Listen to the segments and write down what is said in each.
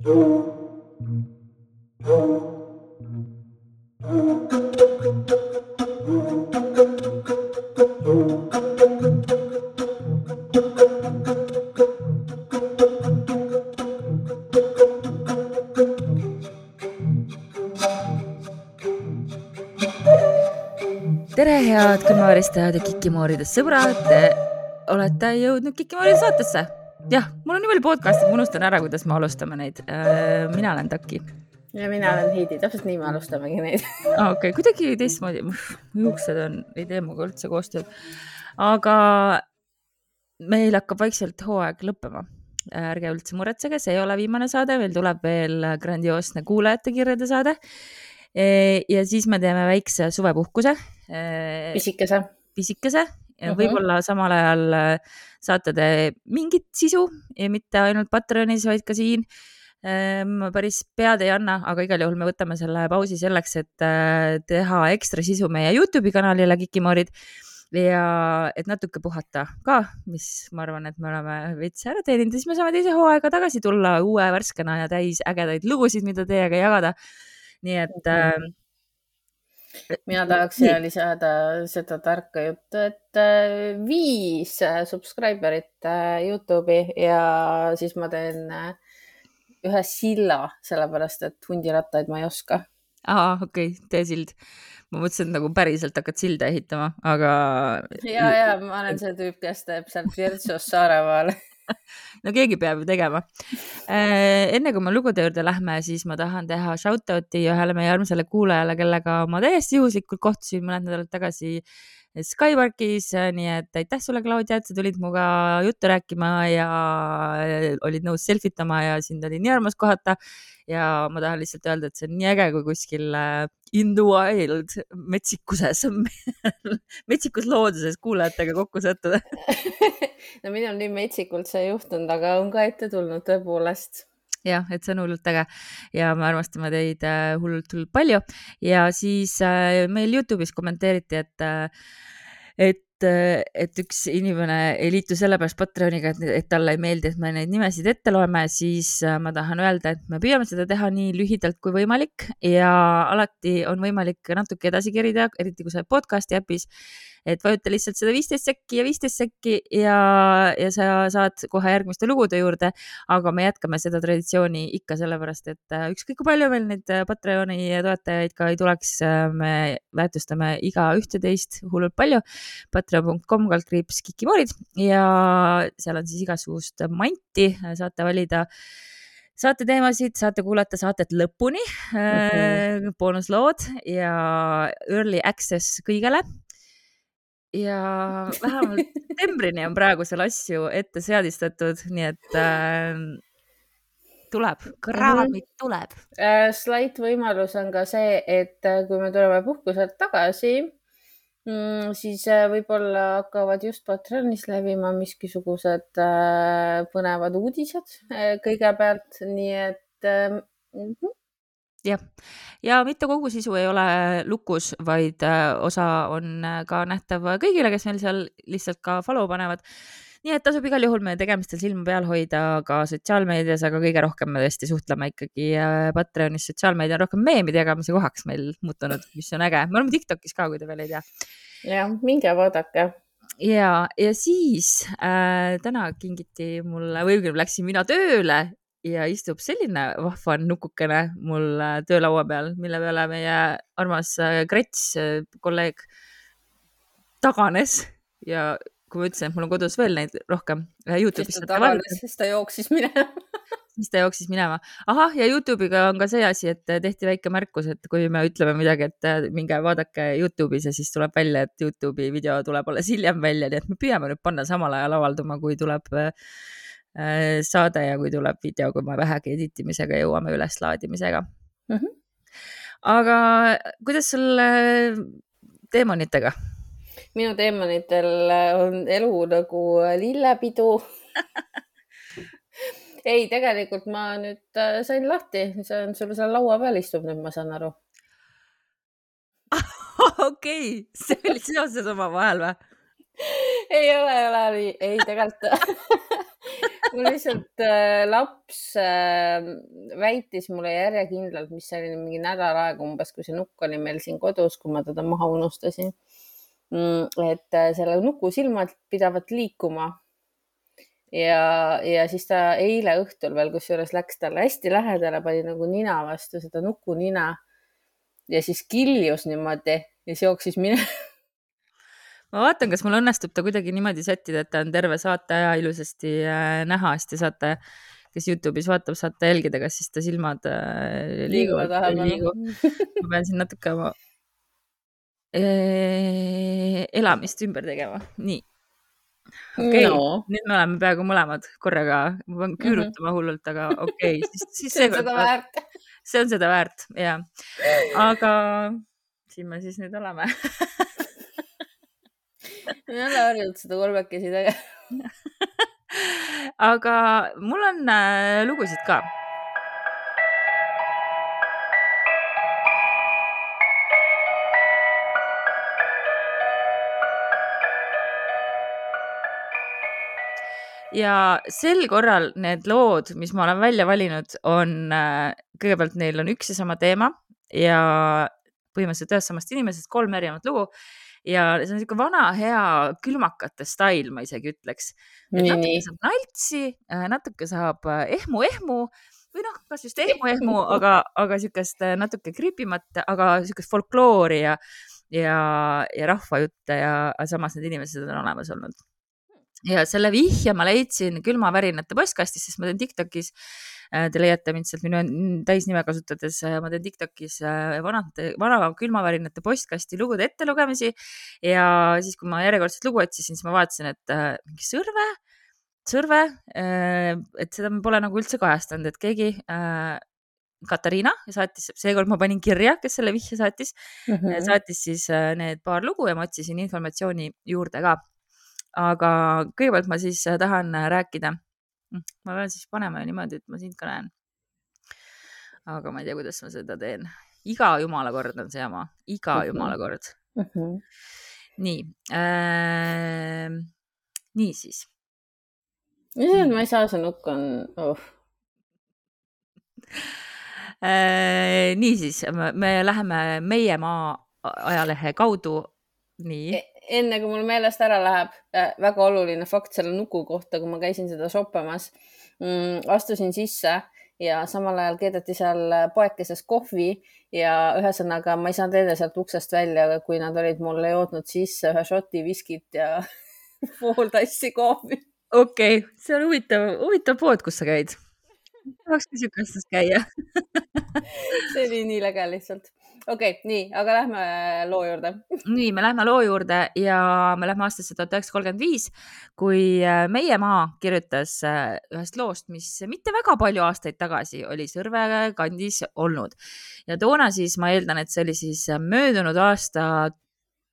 tere, head külmavaristajad ja Kikimooridest sõbrad. Te olete jõudnud Kikimooride saatesse. jah, mul on nii palju podcast'e, ma unustan ära, kuidas me alustame neid. mina olen Taki. ja mina olen Heidi, täpselt nii me alustamegi neid okei kuidagi teistmoodi. juuksed on, ei tee minuga üldse koostööd. aga meil hakkab vaikselt hooaeg lõppema ärge üldse muretsege, see ei ole viimane saade, meil tuleb veel grandioosne kuulajate kirjade saade. ja siis me teeme väikse suvepuhkuse Äh, pisikese. pisikese ja võib-olla samal ajal äh, saate te mingit sisu ja mitte ainult Patreonis, vaid ka siin. ma ähm, päris pead ei anna, aga igal juhul me võtame selle pausi selleks, et äh, teha ekstra sisu meie Youtube'i kanalile Kikimoorid ja et natuke puhata ka, mis ma arvan, et me oleme veits ära teeninud ja siis me saame teise hooaega tagasi tulla uue värskena ja täis ägedaid lugusid, mida teiega jagada. nii et äh, mina tahaks siia lisada seda tarka juttu, et äh, viis äh, subscriber'it äh, Youtube'i ja siis ma teen ühe silla, sellepärast et hundirattaid ma ei oska. aa, okei okay,, tee sild. ma mõtlesin, et nagu päriselt hakkad silda ehitama, aga. ja, ja ma olen see tüüp, kes teeb sealt Virtsust Saaremaale no keegi peab ju tegema. Äh, enne kui me lugude juurde lähme, siis ma tahan teha shout out'i ühele meie armsale kuulajale, kellega ma täiesti juhuslikult kohtusin mõned nädalad tagasi Skyworkis, nii et aitäh sulle, Claudia, et sa tulid minuga juttu rääkima ja olid nõus selfie tama ja sind oli nii armas kohata. ja ma tahan lihtsalt öelda, et see on nii äge, kui kuskil äh, in the wild metsikuses metsikus looduses kuulajatega kokku sattuda no minul nii metsikult see ei juhtunud, aga on ka ette tulnud tõepoolest jah, et see on hullult äge. Ja me armastame teid äh, hullult, hullult palju. Ja siis äh, meil Youtube'is kommenteeriti, et äh, et et üks inimene ei liitu sellepärast Patreoniga, et, et talle ei meeldi, et me neid nimesid ette loeme, siis ma tahan öelda, et me püüame seda teha nii lühidalt kui võimalik. Ja alati on võimalik natuke edasi kerida, eriti kui sa oled podcast'i äpis et vajuta lihtsalt seda viisteist sekki ja viisteist sekki ja, ja sa saad kohe järgmiste lugude juurde. aga me jätkame seda traditsiooni ikka sellepärast, et äh, ükskõik kui palju meil neid äh, Patreoni toetajaid ka ei tuleks, äh, me väärtustame iga ühteteist hullult palju. Patreon.com kaldkriips kikimoorid ja seal on siis igasugust manti, saate valida saate teemasid, saate kuulata saadet lõpuni mm, -hmm. boonuslood ja early access kõigele ja vähemalt septembrini on praegusel asju ette seadistatud, nii et äh, tuleb, kraamid tuleb äh,. Slight võimalus on ka see, et äh, kui me tuleme puhkuselt tagasi mm,, siis äh, võib-olla hakkavad just Patreonis levima miskisugused äh, põnevad uudised äh, kõigepealt, nii et äh, mm -hmm jah, ja mitte kogu sisu ei ole lukus, vaid äh, osa on äh, ka nähtav kõigile, kes meil seal lihtsalt ka follow panevad. nii et tasub igal juhul meie tegemistel silma peal hoida ka sotsiaalmeedias, aga kõige rohkem me tõesti suhtleme ikkagi äh, Patreonis, sotsiaalmeedia on rohkem meemide jagamise kohaks meil muutunud, mis on äge. me oleme Tiktokis ka, kui te veel ei tea. jah, minge vaadake ja, ja siis äh, täna kingiti mulle või õigemini läksin mina tööle ja istub selline vahva nukukene mul äh, töölaua peal, mille peale meie armas äh, Krets, äh, kolleeg, taganes ja kui ma ütlesin, et mul on kodus veel neid rohkem. siis ta taganes, siis ta jooksis minema siis ta jooksis minema. ahah, ja Youtube'iga on ka see asi, et tehti väike märkus, et kui me ütleme midagi, et minge vaadake Youtube'is ja siis tuleb välja, et Youtube'i video tuleb alles hiljem välja, nii et me püüame nüüd panna samal ajal avalduma, kui tuleb äh, Äh, saade ja kui tuleb video, kui me vähegi editimisega jõuame üleslaadimisega mm. -hmm. aga kuidas sul teemonitega? minu teemonitel on elu nagu lillepidu ei, tegelikult ma nüüd äh, sain lahti, see on sul seal laua peal istub nüüd, ma saan aru okei, see oli seoses omavahel või? ei ole, ei ole ei tegelikult mul lihtsalt äh, laps äh, väitis mulle järjekindlalt, mis oli mingi nädal aega umbes, kui see nukk oli meil siin kodus, kui ma teda maha unustasin. Mm, et äh, selle nuku silmad pidavat liikuma. ja, ja siis ta eile õhtul veel kusjuures läks talle hästi lähedale, pani nagu nina vastu seda nuku nina ja siis kiljus niimoodi ja siis jooksis minema ma vaatan, kas mul õnnestub ta kuidagi niimoodi sättida, et ta on terve saate aja ilusasti äh, näha, siis te saate kes Youtube'is vaatab, saate jälgida, kas siis ta silmad äh, liiguvad või ei liigu. ma pean siin natuke oma äh, elamist ümber tegema, nii. okei okay. no., nüüd me oleme peaaegu mõlemad korraga, ma pean küürutama mm -hmm. hullult, aga okei okay., siis, siis see on seda väärt. see on seda väärt ja, aga siin me siis nüüd oleme ma ei ole harjunud seda kolmekesi tegema aga mul on äh, lugusid ka. ja sel korral need lood, mis ma olen välja valinud, on äh, kõigepealt neil on üks ja sama teema ja põhimõtteliselt ühest samast inimesest kolm erinevat lugu ja see on niisugune vana hea külmakate stail, ma isegi ütleks. natuke saab naltsi, äh, natuke saab ehmu-ehmu äh, või noh, kas just ehmu-ehmu, aga, aga niisugust äh, natuke kriipimat, aga niisugust folkloori ja, ja, ja rahvajutte ja samas need inimesed on olemas olnud. ja selle vihje ma leidsin külmavärinate postkastist, sest ma teen Tiktokis te leiate mind sealt minu täisnime kasutades, äh, ma teen Tiktokis äh, vanade, vana külmavärinate postkasti lugude ettelugemisi ja siis, kui ma järjekordselt lugu otsisin, siis ma vaatasin, et mingi Sõrve, Sõrve, et seda pole nagu üldse kajastanud, et keegi Katariina saatis, seekord ma panin kirja, kes selle vihje saatis mm, -hmm. saatis siis need paar lugu ja ma otsisin informatsiooni juurde ka. aga kõigepealt ma siis tahan rääkida ma pean siis panema niimoodi, et ma sind ka näen. aga ma ei tea, kuidas ma seda teen. iga jumala kord on see jama, iga mm -hmm. jumala kord mm. -hmm. nii äh,, niisiis. issand, ma ei saa, see nukk on oh. Äh, niisiis, me läheme Meie Maa ajalehe kaudu. nii e enne kui mul meelest ära läheb äh,, väga oluline fakt selle nuku kohta, kui ma käisin seda shoppamas mm,, astusin sisse ja samal ajal keedeti seal poekeses kohvi ja ühesõnaga ma ei saanud eile sealt uksest välja, kui nad olid mulle jootnud sisse ühe šoti viskit ja pool tassi kohvi. okei okay., see on huvitav, huvitav pood, kus sa käid. tahaks ka siukestes käia see oli nii läge lihtsalt okei okay,, nii, aga lähme äh, loo juurde. nii, me lähme loo juurde ja me lähme aastasse tuhat üheksasada kolmkümmend viis, kui äh, Meie Maa kirjutas äh, ühest loost, mis mitte väga palju aastaid tagasi oli Sõrve kandis olnud ja toona siis ma eeldan, et see oli siis möödunud aasta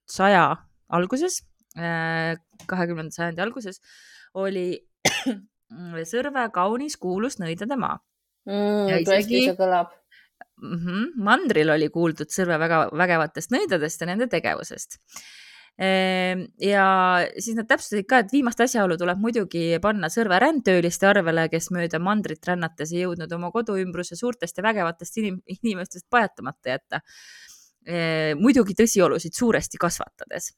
saja alguses, kahekümnenda sajandi alguses oli Sõrve kaunis kuulus nõidade maa mm,. tõesti, see kõlab mm. -hmm. mandril oli kuuldud Sõrve väga vägevatest nõidadest ja nende tegevusest. Ehm, ja siis nad täpsustasid ka, et viimast asjaolu tuleb muidugi panna Sõrve rändtööliste arvele, kes mööda mandrit rännates ei jõudnud oma koduümbruse suurtest ja vägevatest inim inimestest pajatamata jätta muidugi tõsiolusid suuresti kasvatades.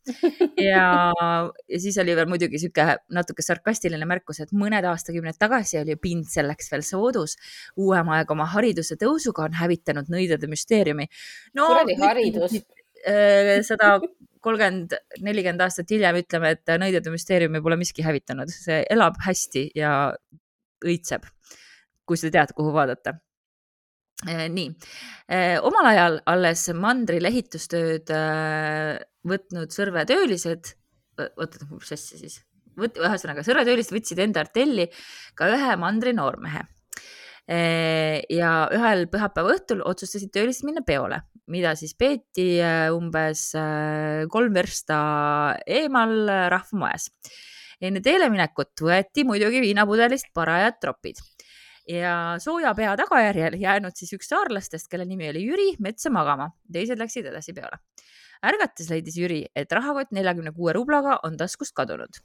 ja, ja siis oli veel muidugi sihuke natuke sarkastiline märkus, et mõned aastakümned tagasi oli pind selleks veel soodus. uuem aeg oma hariduse tõusuga on hävitanud nõidade müsteeriumi no,. kuradi haridus. Eh, sada kolmkümmend, nelikümmend aastat hiljem ütleme, et nõidade müsteeriumi pole miski hävitanud, see elab hästi ja õitseb, kui sa tead, kuhu vaadata nii, äh, omal ajal alles mandril ehitustööd äh, võtnud Sõrve töölised, oota, mis asja siis, ühesõnaga Sõrve töölised võtsid enda artelli ka ühe mandri noormehe. ja ühel pühapäeva õhtul otsustasid töölised minna peole, mida siis peeti umbes kolm versta eemal rahvamoes. enne teeleminekut võeti muidugi viinapudelist parajad tropid ja sooja pea tagajärjel jäänud siis üks saarlastest, kelle nimi oli Jüri, metsa magama, teised läksid edasi peole. ärgates leidis Jüri, et rahakott neljakümne kuue rublaga on taskust kadunud.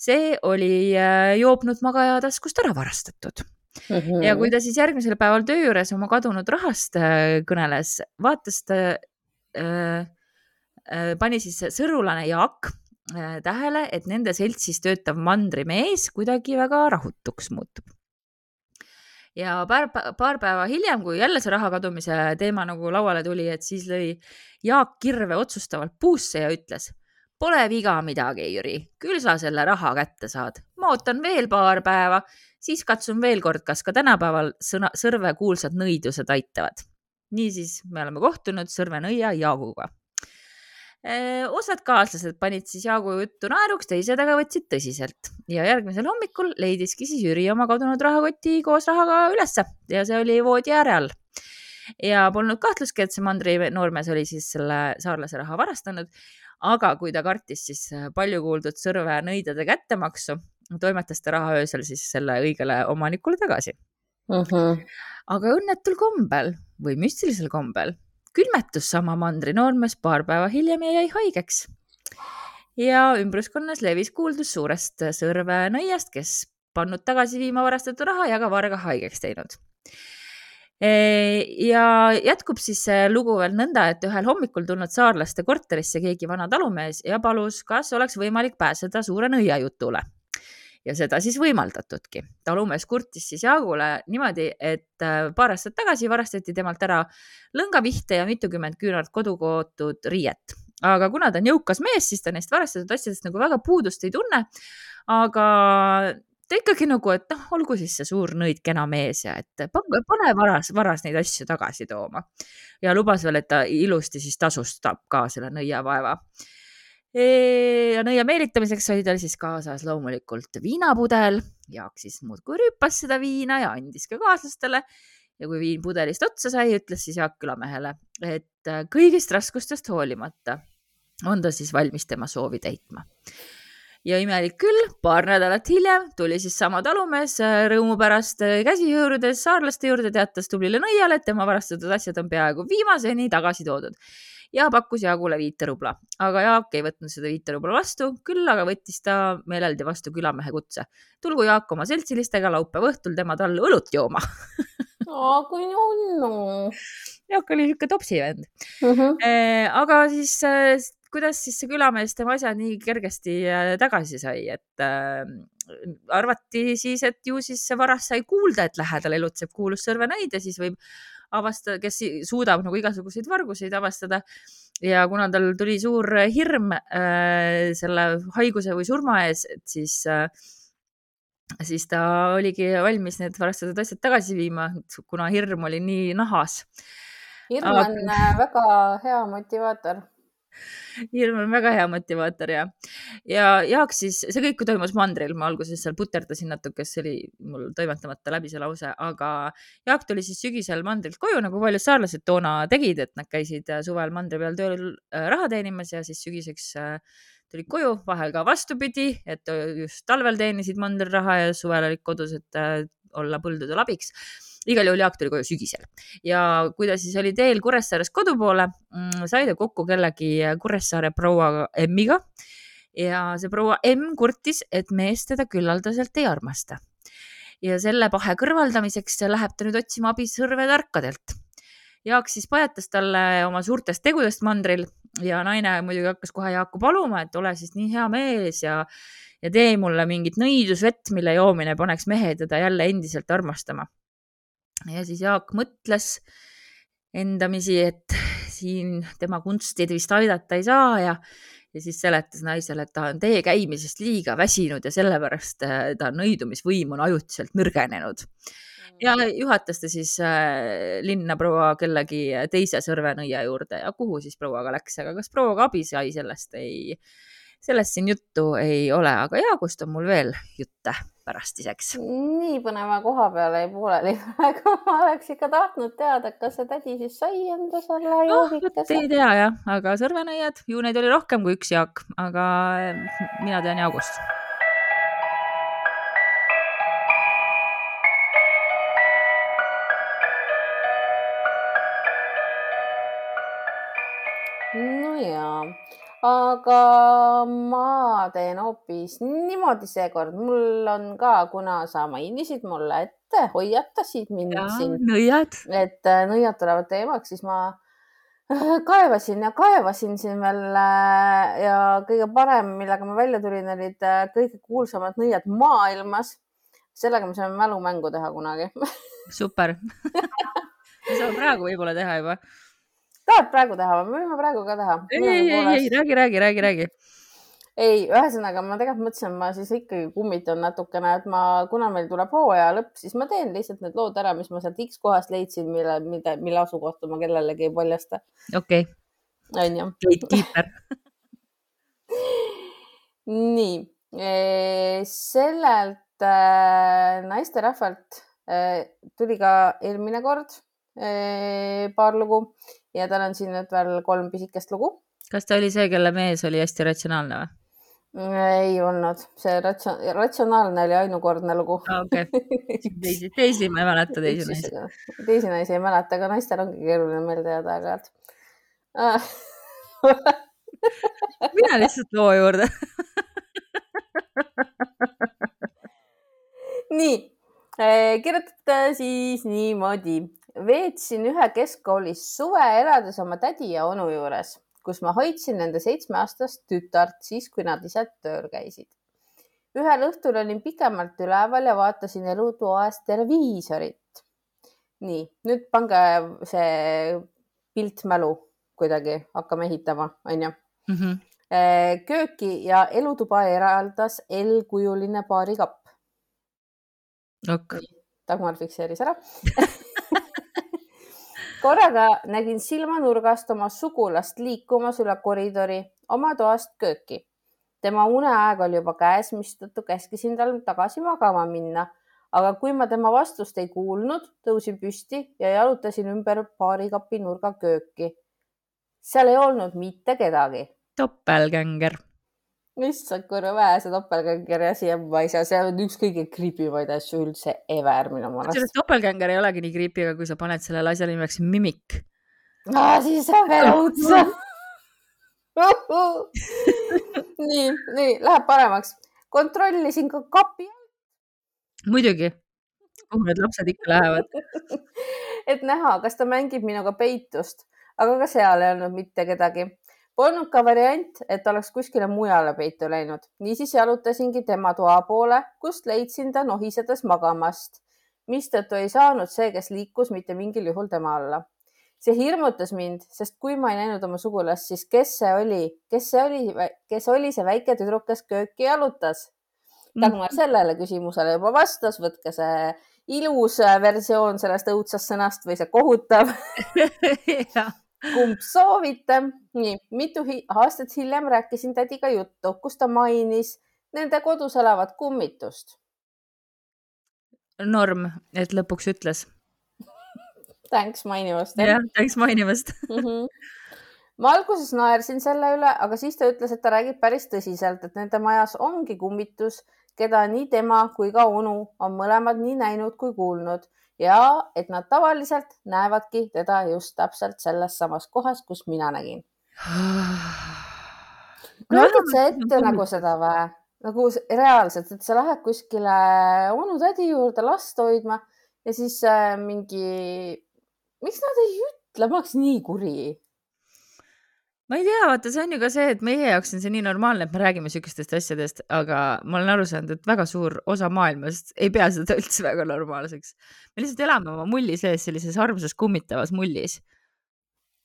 see oli äh, joobnud magaja taskust ära varastatud. mm. -hmm. ja kui ta siis järgmisel päeval töö juures oma kadunud rahast äh, kõneles, vaatas ta äh,, äh, pani siis sõrulane Jaak äh, tähele, et nende seltsis töötav mandrimees kuidagi väga rahutuks muutub ja paar, paar päeva hiljem, kui jälle see raha kadumise teema nagu lauale tuli, et siis lõi Jaak kirve otsustavalt puusse ja ütles. Pole viga midagi, Jüri, küll sa selle raha kätte saad. ma ootan veel paar päeva, siis katsun veel kord, kas ka tänapäeval sõna, Sõrve kuulsad nõidused aitavad. niisiis, me oleme kohtunud Sõrve-nõia Jaaguga osad kaaslased panid siis Jaagu juttu naeruks, teised aga võtsid tõsiselt ja järgmisel hommikul leidiski siis Jüri oma kadunud rahakoti koos rahaga ülesse ja see oli voodi ääre all. ja polnud kahtlustki, et see mandri noormees oli siis selle saarlase raha varastanud. aga kui ta kartis siis palju kuuldud Sõrve nõidade kättemaksu, toimetas ta raha öösel siis selle õigele omanikule tagasi uh. -huh. aga õnnetul kombel või müstilisel kombel külmetus sama mandrinoormees paar päeva hiljem ja jäi haigeks. ja ümbruskonnas levis kuuldus suurest sõrvenõiast, kes pannud tagasi viima varastatud raha ja ka varga haigeks teinud. E, ja jätkub siis see lugu veel nõnda, et ühel hommikul tulnud saarlaste korterisse keegi vana talumees ja palus, kas oleks võimalik pääseda suure nõiajutule ja seda siis võimaldatudki. talumees kurtis siis Jaagule niimoodi, et äh, paar aastat tagasi varastati temalt ära lõngavihte ja mitukümmend küünalt kodukootud riiet. aga kuna ta on jõukas mees, siis ta neist varastatud asjadest nagu väga puudust ei tunne. aga ta ikkagi nagu, et noh, olgu siis see suur nõid kena mees ja et pane varas, varas neid asju tagasi tooma. ja lubas veel, et ta ilusti siis tasustab ka selle nõiavaeva ja nõia meelitamiseks oli tal siis kaasas loomulikult viinapudel. Jaak siis muudkui rüüpas seda viina ja andis ka kaaslastele. ja kui viin pudelist otsa sai, ütles siis Jaak külamehele, et äh, kõigist raskustest hoolimata on ta siis valmis tema soovi täitma. ja imelik küll, paar nädalat hiljem tuli siis sama talumees äh, rõõmu pärast äh, käsi hõõrudes saarlaste juurde, teatas tublile nõiale, et tema varastatud asjad on peaaegu viimaseni tagasi toodud ja pakkus Jaagule viite rubla, aga Jaak ei võtnud seda viite rubla vastu, küll aga võttis ta meeleldi vastu külamehe kutse. tulgu Jaak oma seltsilistega laupäeva õhtul tema tallu õlut jooma aa, kui nunnu. Jaak oli niisugune topsivend uh. -huh. aga siis äh, kuidas siis see külamees tema asjad nii kergesti äh, tagasi sai, et äh, arvati siis, et ju siis see varas sai kuulda, et lähedal elutseb kuulus sõrvenõid ja siis võib avastada, kes suudab nagu igasuguseid varguseid avastada. ja kuna tal tuli suur hirm äh, selle haiguse või surma ees, et siis äh, siis ta oligi valmis need varastatud asjad tagasi viima, kuna hirm oli nii nahas. hirm on Aga... Äh, väga hea motivaator hirm on väga hea motivaator ja, ja Jaak siis, see kõik toimus mandril, ma alguses seal puterdasin natuke, see oli mul toimetamata läbi see lause, aga Jaak tuli siis sügisel mandrilt koju, nagu paljud saarlased toona tegid, et nad käisid suvel mandri peal tööl äh, raha teenimas ja siis sügiseks äh, tulid koju, vahel ka vastupidi, et just talvel teenisid mandril raha ja suvel olid kodus, et äh, olla põldudel abiks igal juhul Jaak tuli koju sügisel ja kui ta siis oli teel Kuressaarest kodu poole, mm, sai ta kokku kellegi Kuressaare proua M-iga ja see proua M kurtis, et mees teda küllaldaselt ei armasta. ja selle pahe kõrvaldamiseks läheb ta nüüd otsima abi sõrvetarkadelt. Jaak siis pajatas talle oma suurtest tegudest mandril ja naine muidugi hakkas kohe Jaaku paluma, et ole siis nii hea mees ja ja tee mulle mingit nõidusvett, mille joomine paneks mehe teda jälle endiselt armastama ja siis Jaak mõtles endamisi, et siin tema kunstid vist aidata ei saa ja, ja siis seletas naisele, et ta on tee käimisest liiga väsinud ja sellepärast äh, ta nõidumisvõim on ajutiselt nõrgenenud. ja juhatas ta siis äh, linna proua kellegi teise sõrvenõia juurde ja kuhu siis proua ka läks, aga kas proua ka abi sai, sellest ei, sellest siin juttu ei ole, aga Jaagust on mul veel jutte pärastiseks. nii põneva koha peale jäi pooleli praegu ma oleks ikka tahtnud teada, kas see tädi siis sai enda selle no, joogikese. ei tea jah, aga sõrvenõiad, ju neid oli rohkem kui üks Jaak, aga eh, mina tean Jaagust aga ma teen hoopis niimoodi seekord, mul on ka, kuna sa mainisid mulle, et ette, hoiatasid mind ja siin, nõiad. et äh, nõiad tulevad teemaks, siis ma äh, kaevasin ja kaevasin siin veel äh, ja kõige parem, millega ma välja tulin, olid kõige kuulsamad nõiad maailmas. sellega me saame mälumängu teha kunagi. super. me saame praegu võib-olla teha juba. Tahad praegu teha või? me võime praegu ka teha. ei, ei, ei, ei, räägi, räägi, räägi, räägi. ei, ühesõnaga ma tegelikult mõtlesin, ma siis ikkagi kummitan natukene, et ma, kuna meil tuleb hooaja lõpp, siis ma teen lihtsalt need lood ära, mis ma sealt X kohast leidsin, mille, mille, mille asukohta ma kellelegi ei paljasta, okei okay., onju. gatekeeper. nii, sellelt äh, naisterahvalt äh, tuli ka eelmine kord paar lugu ja tal on siin nüüd veel kolm pisikest lugu. kas ta oli see, kelle mees oli hästi ratsionaalne või? ei olnud, see ratsia-, ratsionaalne oli ainukordne lugu. okei, teisi, teisi ma ei mäleta, teisi naisi. teisi naisi ei mäleta, aga naistel ongi keeruline meelde jääda aeg-ajalt ah. mine lihtsalt loo juurde. nii, kirjutab siis niimoodi. Veetsin ühe keskkoolis suve elades oma tädi ja onu juures, kus ma hoidsin nende seitsmeaastast tütart siis, kui nad ise tööl käisid. ühel õhtul olin pikemalt üleval ja vaatasin elutoas televiisorit. nii, nüüd pange see pilt mälu kuidagi, hakkame ehitama, onju. Mhm. kööki ja elutuba eraldas L-kujuline baarikapp. ok, Dagmar fikseeris ära. korraga nägin silmanurgast oma sugulast liikumas üle koridori oma toast kööki. tema uneaeg oli juba käes, mistõttu käskisin tal tagasi magama minna. aga kui ma tema vastust ei kuulnud, tõusin püsti ja jalutasin ümber baarikapi nurga kööki. seal ei olnud mitte kedagi topelgänger. issand, kui vähe see topelgängeri asi on, ma ei saa, see on üks kõige creepy maid asju üldse ever minu kusjuures meelest. topelgänger ei olegi nii creepy, aga kui sa paned sellele asjale nimeks mimik. siis on veel õudsem. nii, nii läheb paremaks. kontrollisin ka kapi, muidugi. kuhu need lapsed ikka lähevad? et näha, kas ta mängib minuga peitust, aga ka seal ei olnud mitte kedagi. Polnud ka variant, et oleks kuskile mujale peitu läinud, niisiis jalutasingi tema toa poole, kust leidsin ta nohisedes magamast, mistõttu ei saanud see, kes liikus, mitte mingil juhul tema alla. See hirmutas mind, sest kui ma ei näinud oma sugulast, siis kes see oli, kes see oli, kes oli see väike tüdruk, kes kööki jalutas? Dagmar sellele küsimusele juba vastas, võtke see ilus versioon sellest õudsast sõnast või see kohutav, kumb soovite. nii, mitu aastat hiljem rääkisin tädiga juttu, kus ta mainis nende kodus elavat kummitust. norm, et lõpuks ütles. Thanks mainimast. jah, tänks mainimast. mm. -hmm. ma alguses naersin selle üle, aga siis ta ütles, et ta räägib päris tõsiselt, et nende majas ongi kummitus, keda nii tema kui ka onu on mõlemad nii näinud kui kuulnud ja et nad tavaliselt näevadki teda just täpselt selles samas kohas, kus mina nägin. kujutad sa ette nagu seda või? nagu reaalselt, et sa lähed kuskile onu-tädi juurde last hoidma ja siis äh, mingi, miks nad ei ütle, ma oleks nii kuri ma ei tea, vaata, see on ju ka see, et meie jaoks on see nii normaalne, et me räägime sihukestest asjadest, aga ma olen aru saanud, et väga suur osa maailmast ei pea seda üldse väga normaalseks. me lihtsalt elame oma mulli sees, sellises armsas kummitavas mullis.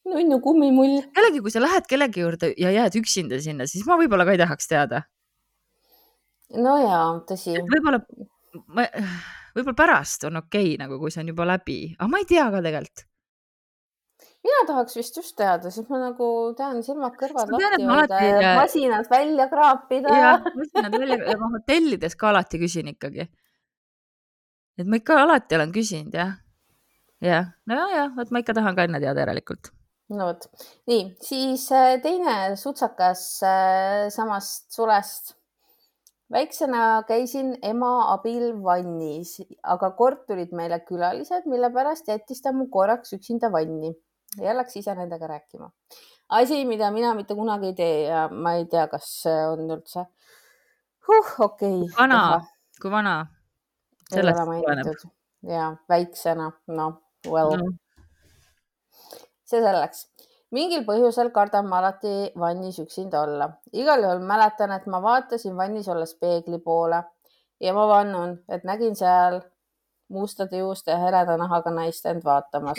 nunnu kummimull. jällegi, kui sa lähed kellegi juurde ja jääd üksinda sinna, siis ma võib-olla ka ei tahaks teada. no jaa, tõsi. võib-olla, võib-olla pärast on okei okay,, nagu kui see on juba läbi, aga ma ei tea ka tegelikult. Mina tahaks vist just teada, siis ma nagu tean silmad-kõrvad lahti hoida ja masinad välja kraapida jah, masinad välja ja ma hotellides ka alati küsin ikkagi. et ma ikka alati olen küsinud jah. jah, no ja, ja, vot ma ikka tahan ka enne teada järelikult. no vot, nii, siis äh, teine sutsakas äh, samast sulest. väiksena käisin ema abil vannis, aga kord tulid meile külalised, mille pärast jättis ta mu korraks üksinda vanni ja läks ise nendega rääkima. asi, mida mina mitte kunagi ei tee ja ma ei tea, kas see on üldse huh, okei okay,. vana, kui vana? ei sellest tuleneb. ja väiksena, noh, well no. no. see selleks. mingil põhjusel kardan ma alati vannis üksinda olla. igal juhul mäletan, et ma vaatasin vannis olles peegli poole ja ma vannun, et nägin seal mustade juuste ja heleda nahaga naist end vaatamas.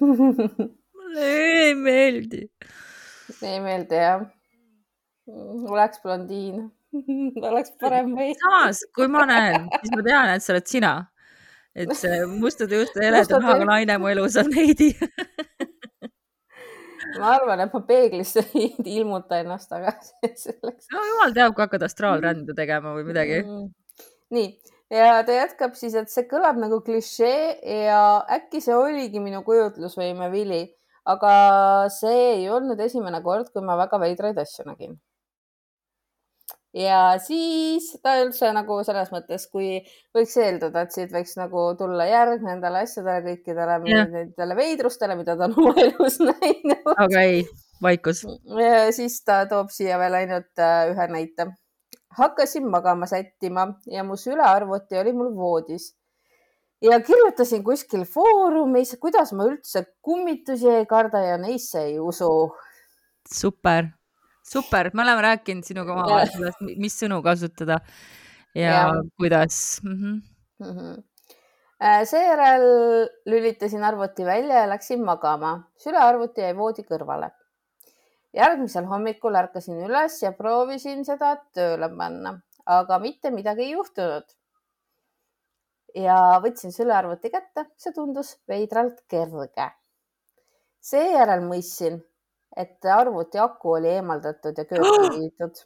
Mulle ei meeldi. ei meeldi jah? oleks blondiin oleks parem või? samas, kui ma näen, siis ma tean, et sa oled sina. et see mustade juuste heleda nahaga naine mu elus on Heidi ma arvan, et ma peeglisse ei ilmuta ennast tagasi selleks. no jumal teab, kui hakkad astraalrände tegema või midagi mm.. nii, ja ta jätkab siis, et see kõlab nagu klišee ja äkki see oligi minu kujutlusvõime vili, aga see ei olnud esimene kord, kui ma väga veidraid asju nägin ja siis ta üldse nagu selles mõttes, kui võiks eeldada, et siit võiks nagu tulla järg nendele asjadele, kõikidele nendele veidrustele, mida ta on oma elus näinud. aga ei, vaikus. siis ta toob siia veel ainult äh, ühe näite. Hakkasin magama sättima ja mu sülearvuti oli mul voodis ja kirjutasin kuskil foorumis, kuidas ma üldse kummitusi ei karda ja neisse ei usu. super super, me oleme rääkinud sinuga omavahel sellest, mis sõnu kasutada ja, ja. kuidas mm. -hmm. Mm -hmm. seejärel lülitasin arvuti välja ja läksin magama. sülearvuti jäi voodi kõrvale. Järgmisel hommikul ärkasin üles ja proovisin seda tööle panna, aga mitte midagi ei juhtunud. ja võtsin sülearvuti kätte, see tundus veidralt kerge. seejärel mõistsin, et arvuti aku oli eemaldatud ja kööki viidud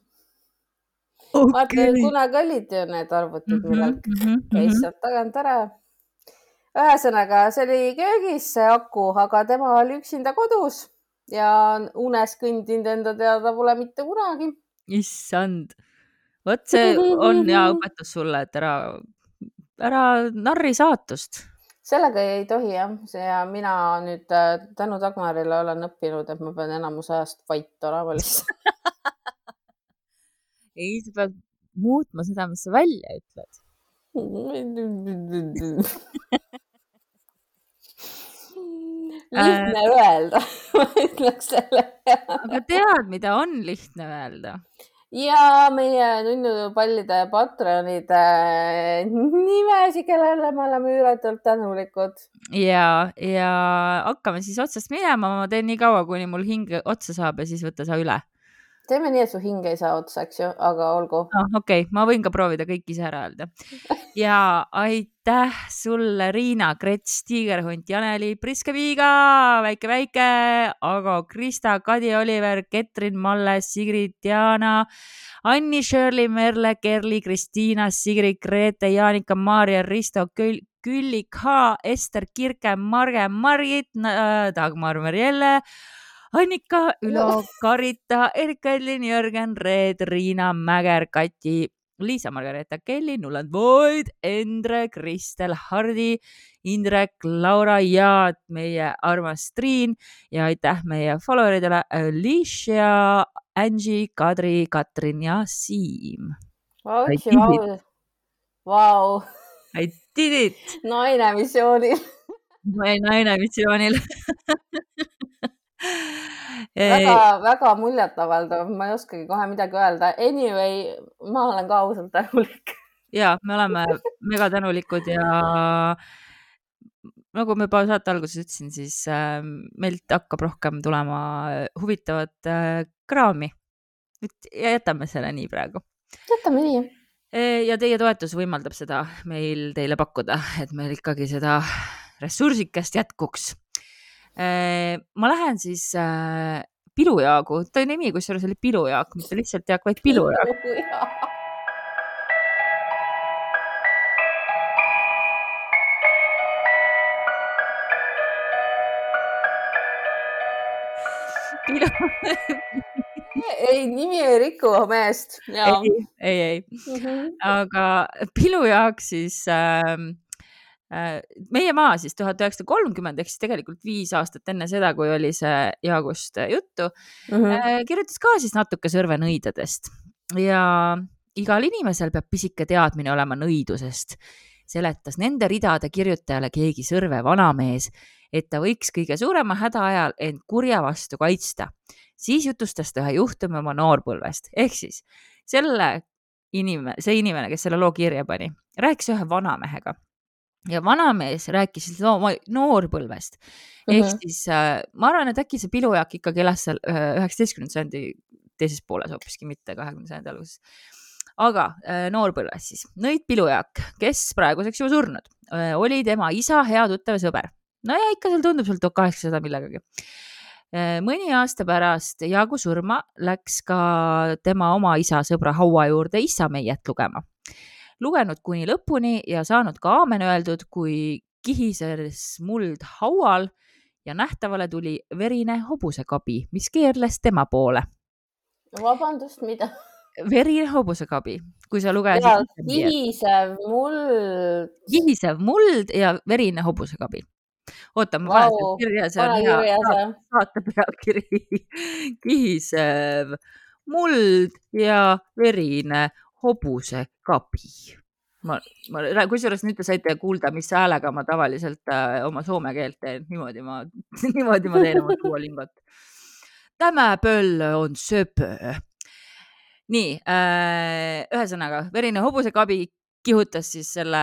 okay.. vaata, kunagi olid ju need arvutid mm, millal mm -hmm, käis sealt tagant ära. ühesõnaga, see oli köögis, see aku, aga tema oli üksinda kodus ja unes kõndinud enda teada pole mitte kunagi. issand, vot see on hea õpetus sulle, et ära, ära narri saatust. Sellega ei tohi jah, see ja mina nüüd äh, tänu Dagmarile olen õppinud, et ma pean enamus ajast vait olema lihtsalt. Ei, sa pead muutma seda, mis sa välja ütled lihtne öelda ma ütleks selle aga tead, mida on lihtne öelda? ja meie nunnupallide Patreonide nimesid, kellele me oleme üüratult tänulikud. ja, ja hakkame siis otsast minema, ma teen nii kaua, kuni mul hing otsa saab ja siis võta sa üle teeme nii, et su hing ei saa otsa, eks ju, aga olgu ah,. okei okay., ma võin ka proovida kõik ise ära öelda. ja aitäh sulle, Riina Krets, Tiigerhunt, Janeli, Priske Viiga, väike-väike, Ago, Krista, Kadi, Oliver, Ketrin, Malle, Sigrid, Diana, Anni, Shirley, Merle, Kerli, Kristiina, Sigrid, Grete, Jaanika, Maarja, Risto, Külli K, Ester, Kirke, Marge, Margit, Dagmar, Marielle Annika, Ülo, Karita, Erik-Ellin, Jörgen, Reet, Riina Mäger, Kati, Liisa-Margareeta Kelly, Nuland Void, Endre, Kristel, Hardi, Indrek, Laura ja meie armas Triin ja aitäh meie follower idele Alicia, Angie, Kadri, Katrin ja Siim. Vau, vau. I did it. naine missioonil. naine missioonil väga-väga muljetavaldav, ma ei oskagi kohe midagi öelda. Anyway, ma olen ka ausalt tänulik. ja me oleme mega tänulikud ja nagu ma juba saate alguses ütlesin, siis äh, meilt hakkab rohkem tulema huvitavat äh, kraami. nüüd jätame selle nii praegu. jätame nii. ja teie toetus võimaldab seda meil teile pakkuda, et meil ikkagi seda ressursikest jätkuks Äh, ma lähen siis äh, Pilujaagu, ta nimi kusjuures oli Pilujaak, mitte lihtsalt Jaak, vaid Pilujaak. Pilu ei, nimi ei riku meest. ei, ei, ei mm, -hmm. aga Pilujaak siis äh, Äh, meie maa siis tuhat üheksasada kolmkümmend ehk siis tegelikult viis aastat enne seda, kui oli see Jaagust juttu mm, -hmm. kirjutas ka siis natuke sõrvenõidedest ja, igal inimesel peab pisike teadmine olema nõidusest, seletas nende ridade kirjutajale keegi sõrve vanamees, et ta võiks kõige suurema häda ajal end kurja vastu kaitsta. siis jutustas ta ühe juhtumi oma noorpõlvest ehk siis selle inimene, see inimene, kes selle loo kirja pani, rääkis ühe vanamehega ja vanamees rääkis siis oma noorpõlvest ehk mm -hmm. siis äh, ma arvan, et äkki see pilujaak ikkagi elas seal üheksateistkümnenda sajandi teises pooles hoopiski, mitte kahekümnenda sajandi alguses. aga äh, noorpõlves siis Nõit Pilujaak, kes praeguseks juba surnud, äh, oli tema isa hea tuttav ja sõber. no ja ikka seal tundub seal tuhat kaheksasada millegagi mõni aasta pärast Jaagu surma läks ka tema oma isa sõbra haua juurde issameiet lugema lugenud kuni lõpuni ja saanud ka aamen öeldud, kui kihises muld haual ja nähtavale tuli verine hobusekabi, mis keerles tema poole. vabandust, mida? verine hobusekabi, kui sa lugesid. kihisev muld. kihisev muld ja verine hobusekabi. oota, ma panen wow. kirja, see on hea saate pealkiri kihisev muld ja verine hobusekapi. ma, ma, kusjuures nüüd te saite kuulda, mis häälega ma tavaliselt äh, oma soome keelt teen, niimoodi ma, niimoodi ma teen oma duolingot. Tämä pöll on söpö. nii äh,, ühesõnaga verine hobusekabi kihutas siis selle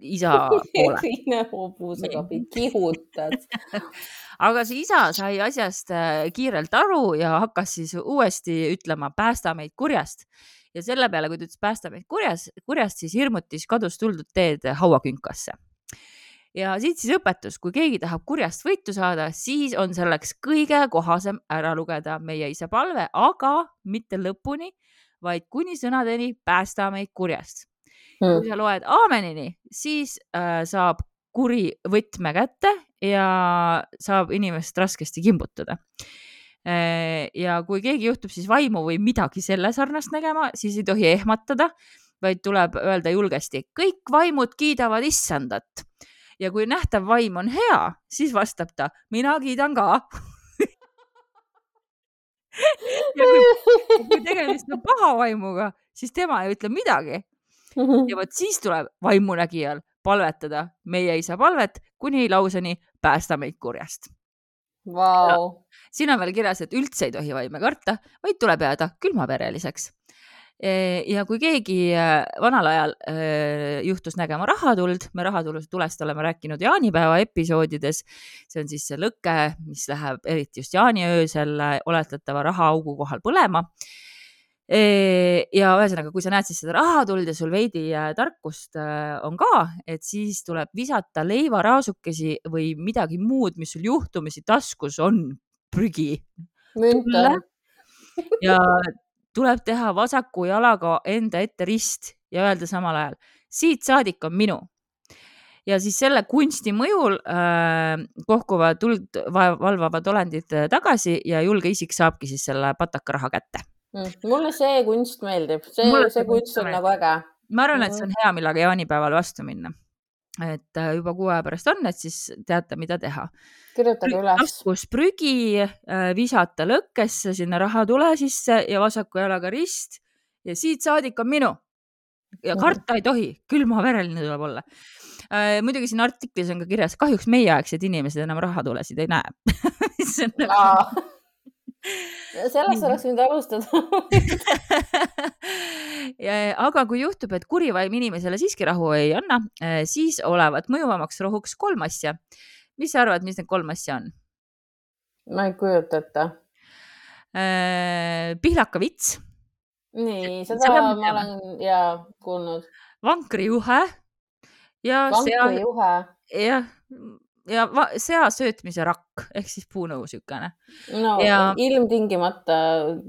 isa poole. verine hobusekabi kihutas aga see isa sai asjast äh, kiirelt aru ja hakkas siis uuesti ütlema, päästa meid kurjast ja selle peale, kui ta ütles päästa meid kurjas, kurjast, siis hirmutis kadus tuldud teed hauakünkasse. ja siit siis õpetus, kui keegi tahab kurjast võitu saada, siis on selleks kõige kohasem ära lugeda meie isa palve, aga mitte lõpuni, vaid kuni sõnadeni päästa meid kurjast. Hmm.. kui sa loed aamenini, siis äh, saab kuri võtme kätte ja saab inimest raskesti kimbutada ja kui keegi juhtub siis vaimu või midagi selle sarnast nägema, siis ei tohi ehmatada, vaid tuleb öelda julgesti, kõik vaimud kiidavad issandat. ja kui nähtav vaim on hea, siis vastab ta, mina kiidan ka ja kui, kui tegemist on paha vaimuga, siis tema ei ütle midagi. ja vot siis tuleb vaimunägijal palvetada meie isa palvet kuni lauseni päästa meid kurjast wow.. Siin on veel kirjas, et üldse ei tohi vaime karta, vaid tuleb jääda külmavereliseks. E, ja kui keegi äh, vanal ajal äh, juhtus nägema rahatuld, me rahatulest oleme rääkinud jaanipäeva episoodides. see on siis see lõke, mis läheb eriti just jaaniöösel oletatava rahaaugu kohal põlema ja ühesõnaga, kui sa näed siis seda rahatuld ja sul veidi tarkust on ka, et siis tuleb visata leivaraasukesi või midagi muud, mis sul juhtumisi taskus on, prügi. ja tuleb teha vasaku jalaga enda ette rist ja öelda samal ajal, siit saadik on minu ja siis selle kunsti mõjul äh, kohkuvad tuld valvavad olendid tagasi ja julge isik saabki siis selle pataka raha kätte Mm, mulle see kunst meeldib, see, see kunst on nagu äge. ma arvan, et see on mm-hmm. hea, millega jaanipäeval vastu minna. Et äh, juba kuu aja pärast on, et siis teate, mida teha. kirjutage üles. taskus prügi, äh, visata lõkkesse sinna rahatule sisse ja vasaku jalaga rist ja siit saadik on minu. ja karta ei tohi, külmavereline tuleb olla äh, muidugi siin artiklis on ka kirjas, kahjuks meieaegsed inimesed enam rahatulesid ei näe see on nagu sellest oleks võinud alustada aga kui juhtub, et kuri vaim inimesele siiski rahu ei anna, eh, siis olevat mõjuvamaks rohuks kolm asja. mis sa arvad, mis need kolm asja on? ma ei kujuta ette. Eh, pihlakavits. nii, seda ma teha. olen ja kuulnud. vankrijuhe. ja vankrijuhe. jah ja sea söötmise rakk ehk siis puunõu niisugune. no ja... ilmtingimata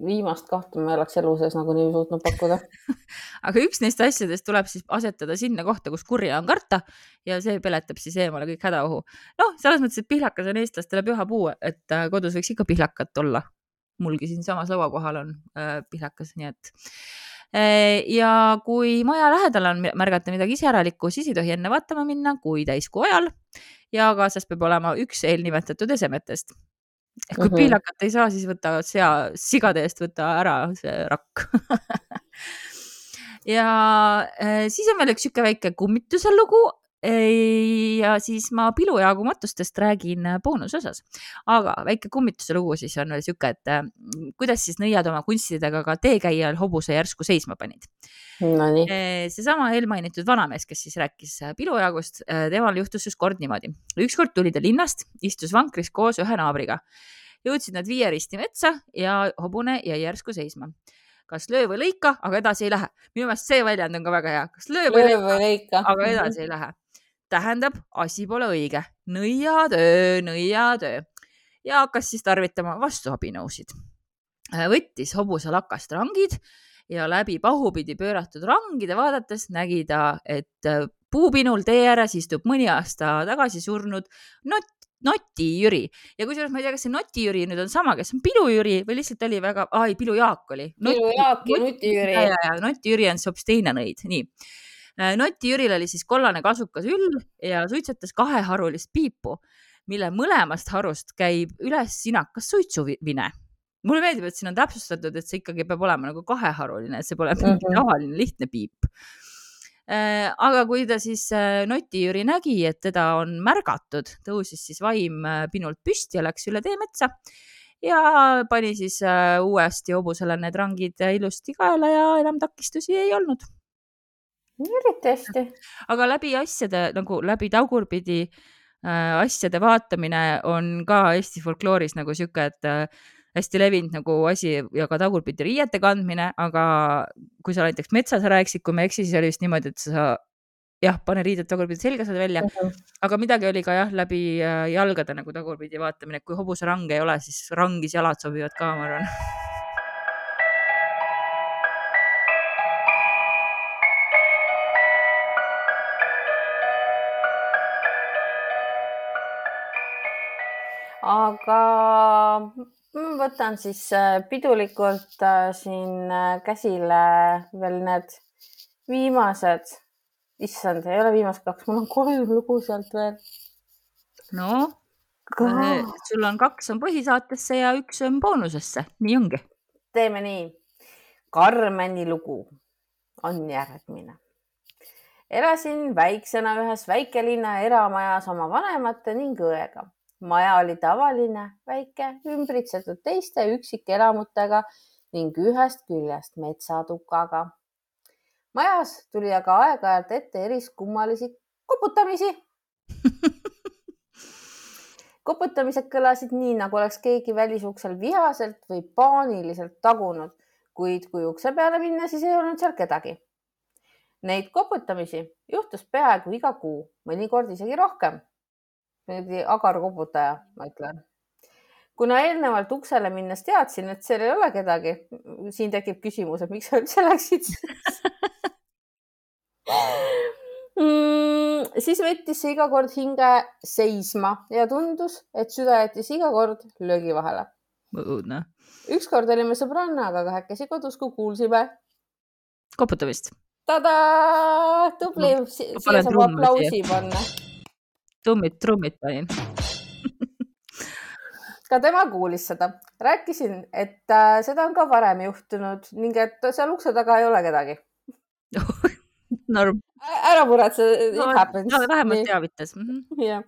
viimast kahte ma ei oleks elu sees nagunii suutnud pakkuda aga üks neist asjadest tuleb siis asetada sinna kohta, kus kurja on karta ja see peletab siis eemale kõik hädaohu. noh, selles mõttes, et pihlakas on eestlastele püha puu, et äh, kodus võiks ikka pihlakat olla. mulgi siinsamas laua kohal on äh, pihlakas, nii et äh, ja kui maja lähedal on märgata midagi iseäralikku, siis ei tohi enne vaatama minna, kui täiskuu ajal ja kaasas peab olema üks eelnimetatud esemetest. kui mm -hmm. piilakat ei saa, siis võta sea, sigade eest võta ära see rakk ja äh, siis on veel üks sihuke väike kummituse lugu ja siis ma pilujaagu matustest räägin äh, boonusosas, aga väike kummituse lugu siis on veel sihuke, et äh, kuidas siis nõiad oma kunstidega ka teekäijal hobuse järsku seisma panid no,. seesama eelmainitud vanamees, kes siis rääkis äh, pilujaagust, temal juhtus just kord niimoodi. ükskord tuli ta linnast, istus vankris koos ühe naabriga. jõudsid nad viie risti metsa ja hobune jäi järsku seisma kas löö või lõika, aga edasi ei lähe. minu meelest see väljend on ka väga hea, kas löö või lõika, lõika., aga edasi ei lähe tähendab, asi pole õige. nõiatöö, nõiatöö ja hakkas siis tarvitama vastuabinõusid. Äh, võttis hobuse lakast rangid ja läbi pahupidi pööratud rangide vaadates nägi ta, et äh, puupinul tee ääres istub mõni aasta tagasi surnud not, Noti Jüri ja kusjuures ma ei tea, kas see Noti Jüri nüüd on sama, kes on Pilu Jüri või lihtsalt oli väga, ai Pilu Jaak oli. Pilu Jaak ja Nuti Jüri. ja, ja, ja Noti Jüri on hoopis teine nõid, nii Noti Jüril oli siis kollane kasukas üll ja suitsetas kaheharulist piipu, mille mõlemast harust käib üles sinakas suitsuvine. mulle meeldib, et siin on täpsustatud, et see ikkagi peab olema nagu kaheharuline, et see pole mingi mm -hmm. tavaline lihtne piip äh, aga kui ta siis äh, Noti Jüri nägi, et teda on märgatud, tõusis siis vaim pinult püsti ja läks üle teemetsa ja pani siis uuesti hobusele need rangid ilusti kaela ja enam takistusi ei olnud eriti hästi. aga läbi asjade nagu läbi tagurpidi äh, asjade vaatamine on ka Eesti folklooris nagu sihuke, et äh, hästi levinud nagu asi ja ka tagurpidi riiete kandmine, aga kui sa näiteks metsas rääkisid, kui ma ei eksi, siis oli vist niimoodi, et sa jah, pane riided tagurpidi selga saad välja mm, -hmm. aga midagi oli ka jah, läbi äh, jalgade nagu tagurpidi vaatamine, et kui hobusarang ei ole, siis rangis jalad sobivad ka, ma arvan aga ma võtan siis äh, pidulikult äh, siin äh, käsile veel need viimased, issand, ei ole viimased kaks, mul on kolm lugu sealt veel. no, sul on kaks on põhisaatesse ja üks on boonusesse, nii ongi. teeme nii. Karmeni lugu on järgmine. elasin väiksena ühes väikelinna eramajas oma vanemate ning õega maja oli tavaline, väike, ümbritsetud teiste üksikelamutega ning ühest küljest metsatukaga. majas tuli aga aeg-ajalt ette eriskummalisi koputamisi koputamised kõlasid nii, nagu oleks keegi välisuksel vihaselt või paaniliselt tagunud, kuid kui ukse peale minna, siis ei olnud seal kedagi. Neid koputamisi juhtus peaaegu iga kuu, mõnikord isegi rohkem agar koputaja, ma ütlen. kuna eelnevalt uksele minnes teadsin, et seal ei ole kedagi, siin tekib küsimus, et miks sa üldse läksid mm, siis võttis see iga kord hinge seisma ja tundus, et süda jättis iga kord löögi vahele. õudne. ükskord olime sõbrannaga kahekesi kodus, kui kuulsime koputamist. tadaa, tubli, siia saab aplausi panna trummid, trummid panin ka tema kuulis seda, rääkisin, et äh, seda on ka varem juhtunud ning et seal ukse taga ei ole kedagi Norm. ära muretse no,, it happens no,. vähemalt teavitas mm. -hmm. jah,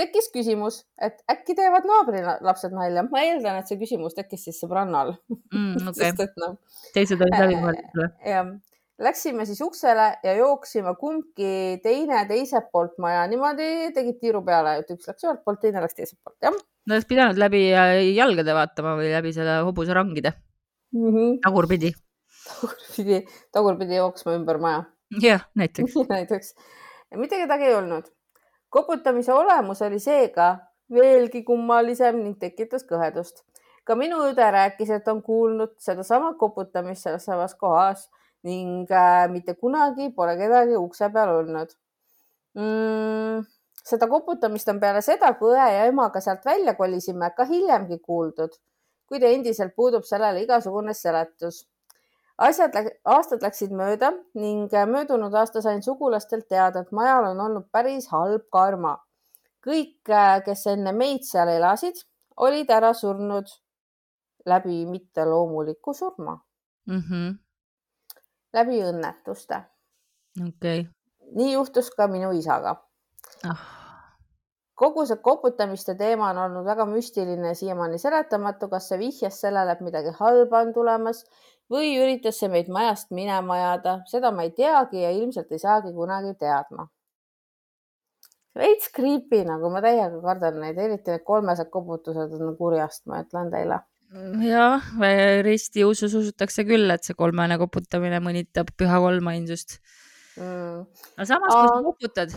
tekkis küsimus, et äkki teevad naabrilapsed nalja. ma eeldan, et see küsimus tekkis siis sõbrannal mm,. Okay. Sest, et noh. teised olid läbi mõeldud või? jah Läksime siis uksele ja jooksime kumbki teine teiselt poolt maja, niimoodi tegid tiiru peale, et üks läks ühelt poolt, teine läks teiselt poolt, jah. no oleks pidanud läbi äh, jalgade vaatama või läbi selle hobuse rangide mm. -hmm. tagurpidi. tagurpidi, tagurpidi jooksma ümber maja. jah, näiteks näiteks. mitte kedagi ei olnud. koputamise olemus oli seega veelgi kummalisem ning tekitas kõhedust. ka minu õde rääkis, et on kuulnud sedasama koputamist selles samas kohas ning äh, mitte kunagi pole kedagi ukse peal olnud mm,. seda koputamist on peale seda, kui õe ja emaga sealt välja kolisime, ka hiljemgi kuuldud, kuid endiselt puudub sellele igasugune seletus. asjad, aastad läksid mööda ning möödunud aasta sain sugulastelt teada, et majal on olnud päris halb karma. kõik, äh, kes enne meid seal elasid, olid ära surnud läbi mitteloomuliku surma mm. -hmm läbi õnnetuste. okei okay. nii juhtus ka minu isaga ah. kogu see koputamiste teema on olnud väga müstiline siiamaani seletamatu, kas see vihjas sellele, et midagi halba on tulemas või üritas see meid majast minema ajada, seda ma ei teagi ja ilmselt ei saagi kunagi teadma. veits creepy, nagu ma täiega kardan neid, eriti need kolmesed koputused on kurjast, ma ütlen teile jah, ristiusus usutakse küll, et see kolmene koputamine mõnitab püha kolmainsust mm.. aga samas, kui sa koputad,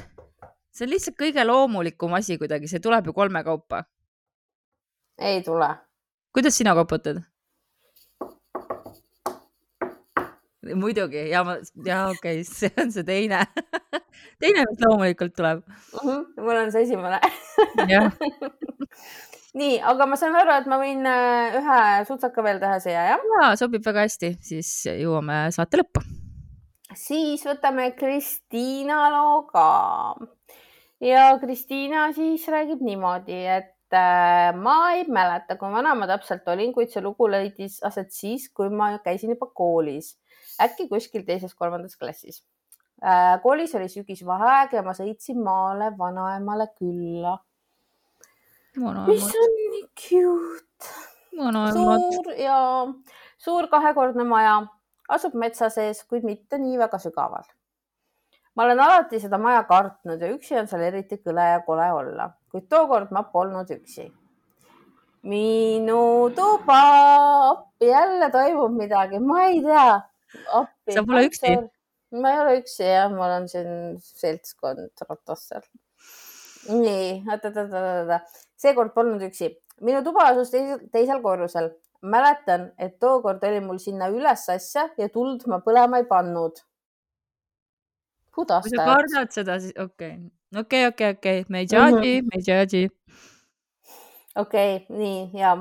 see on lihtsalt kõige loomulikum asi kuidagi, see tuleb ju kolme kaupa. ei tule. kuidas sina koputad? muidugi ja ma, ja okei okay,, see on see teine teine, mis loomulikult tuleb mm. -hmm, mul on see esimene jah nii, aga ma saan aru, et ma võin äh, ühe sutsaka veel teha siia, jah? ja sobib väga hästi, siis jõuame saate lõppu. siis võtame Kristiina loo ka. ja Kristiina siis räägib niimoodi, et äh, ma ei mäleta, kui vana ma täpselt olin, kuid see lugu leidis aset siis, kui ma käisin juba koolis, äkki kuskil teises-kolmandas klassis äh,. koolis oli sügisvaheaeg ja ma sõitsin maale vanaemale külla mis on nii cute. suur ja suur kahekordne maja asub metsa sees, kuid mitte nii väga sügaval. ma olen alati seda maja kartnud ja üksi on seal eriti kõle ja kole olla, kuid tookord ma polnud üksi. minu tuba, appi jälle toimub midagi, ma ei tea. sa pole üksi? ma ei ole üksi jah, mul on siin seltskond ratas seal nii, oot, seekord polnud üksi. minu tuba asus teisel, teisel korrusel. mäletan, et tookord oli mul sinna üles asja ja tuld ma põlema ei pannud. kui sa kardad seda, siis okei okay., okei okay,, okei okay,, okei okay., me ei judge'i mm, -hmm. me ei judge'i. okei okay,, nii ja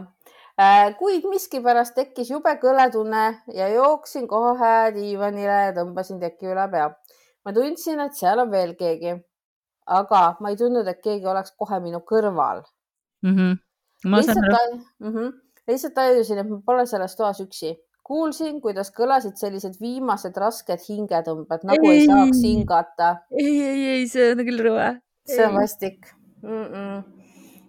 äh, kuid miskipärast tekkis jube kõletunne ja jooksin kohe diivanile ja tõmbasin teki üle pea. ma tundsin, et seal on veel keegi aga ma ei tundnud, et keegi oleks kohe minu kõrval mm. -hmm. Ma lihtsalt, mm -hmm, lihtsalt tajusin, et ma pole selles toas üksi. kuulsin, kuidas kõlasid sellised viimased rasked hingetõmbed, nagu ei, ei saaks hingata. ei, ei, ei, see on küll rõve. see on vastik mm. -mm.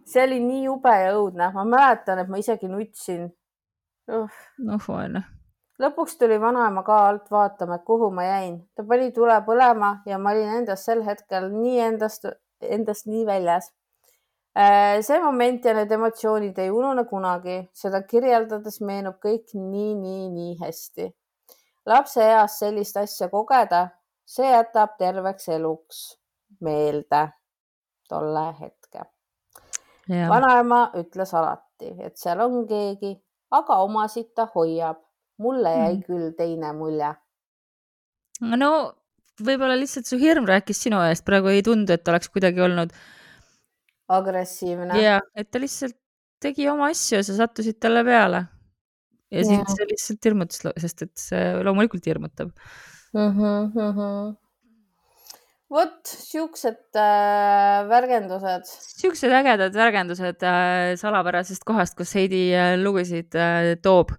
see oli nii jube ja õudne, ma mäletan, et ma isegi nutsin uh.. noh, vaene lõpuks tuli vanaema ka alt vaatama, et kuhu ma jäin. ta pani tule põlema ja ma olin endast sel hetkel nii endast, endast nii väljas. Äh, see moment ja need emotsioonid ei unune kunagi, seda kirjeldades meenub kõik nii, nii, nii hästi. lapse eas sellist asja kogeda, see jätab terveks eluks meelde tolle hetke. vanaema ütles alati, et seal on keegi, aga omasid ta hoiab mulle jäi mm. küll teine mulje. no võib-olla lihtsalt su hirm rääkis sinu eest, praegu ei tundu, et oleks kuidagi olnud. Agressiivne. ja, et ta lihtsalt tegi oma asju ja sa sattusid talle peale. ja, ja. siis see lihtsalt hirmutas, sest et see loomulikult hirmutab mm. -hmm, mm -hmm vot siuksed äh, värgendused. siuksed ägedad värgendused äh, salapärasest kohast, kus Heidi äh, lugusid äh, toob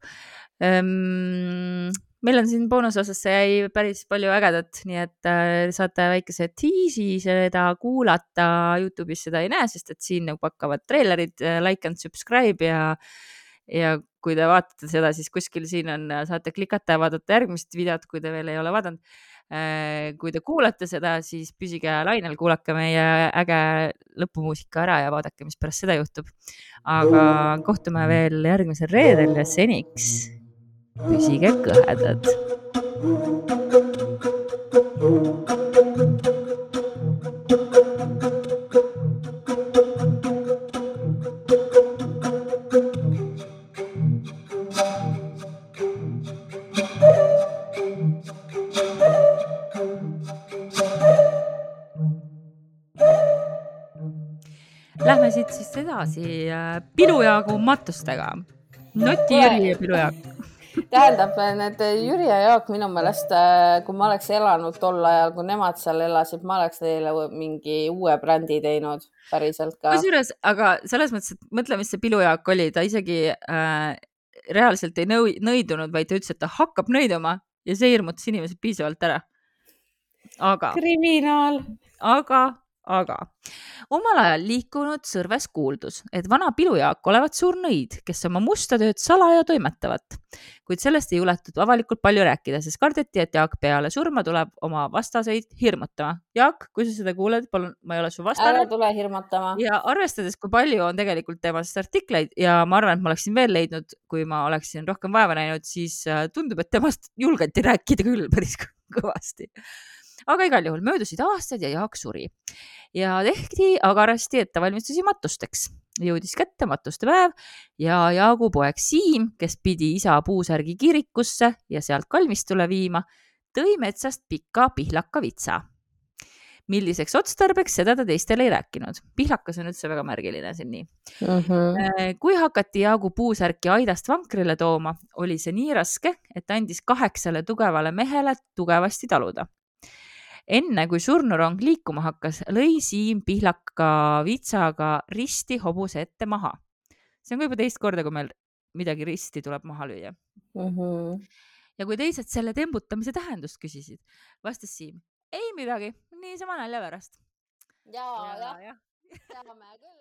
Ehm, meil on siin boonusosas jäi päris palju ägedat, nii et äh, saate väikese tiisi seda kuulata. Youtube'is seda ei näe, sest et siin nagu hakkavad treilerid, äh, like and subscribe ja, ja kui te vaatate seda, siis kuskil siin on, saate klikata ja vaadata järgmist videot, kui te veel ei ole vaadanud. Äh, kui te kuulate seda, siis püsige lainel, kuulake meie äge lõpumuusika ära ja vaadake, mis pärast seda juhtub. aga kohtume veel järgmisel reedel ja seniks püsige kõhedad. Lähme siit siis edasi äh, pilujagu matustega. Noti Jüri ja pilujaak tähendab, need Jüri ja Jaak minu meelest, äh, kui ma oleks elanud tol ajal, kui nemad seal elasid, ma oleks neile mingi uue brändi teinud päriselt ka. kusjuures, aga selles mõttes, et mõtle, mis see Pilu Jaak oli, ta isegi äh, reaalselt ei nõu-, nõidunud, vaid ta ütles, et ta hakkab nõiduma ja see hirmutas inimesed piisavalt ära. aga, kriminaal. aga, aga omal ajal liikunud Sõrves kuuldus, et vana pilujaak olevat suur nõid, kes oma musta tööd salaja toimetavat, kuid sellest ei juletud avalikult palju rääkida, sest kardeti, et Jaak peale surma tuleb oma vastaseid hirmutama. Jaak, kui sa seda kuuled, palun, ma ei ole su ära vastane tule hirmutama. ja arvestades, kui palju on tegelikult temast artikleid ja ma arvan, et ma oleksin veel leidnud, kui ma oleksin rohkem vaeva näinud, siis äh, tundub, et temast julgeti rääkida küll päris kõ- kõvasti. Aga igal juhul möödusid aastad ja Jaak suri ja tehti agarasti ettevalmistusi matusteks. jõudis kätte matuste päev ja Jaagu poeg Siim, kes pidi isa puusärgi kirikusse ja sealt kalmistule viima, tõi metsast pika pihlaka vitsa milliseks otstarbeks, seda ta teistele ei rääkinud. pihlakas on üldse väga märgiline siin nii. Mhm. kui hakati Jaagu puusärki aidast vankrile tooma, oli see nii raske, et andis kaheksale tugevale mehele tugevasti taluda. Enne kui surnurong liikuma hakkas, lõi Siim pihlaka vitsaga risti hobuse ette maha. see on ka juba teist korda, kui meil midagi risti tuleb maha lüüa. Mhm. ja kui teised selle tembutamise tähendust küsisid, vastas Siim, ei midagi, niisama nalja pärast. ja, jah, teame küll.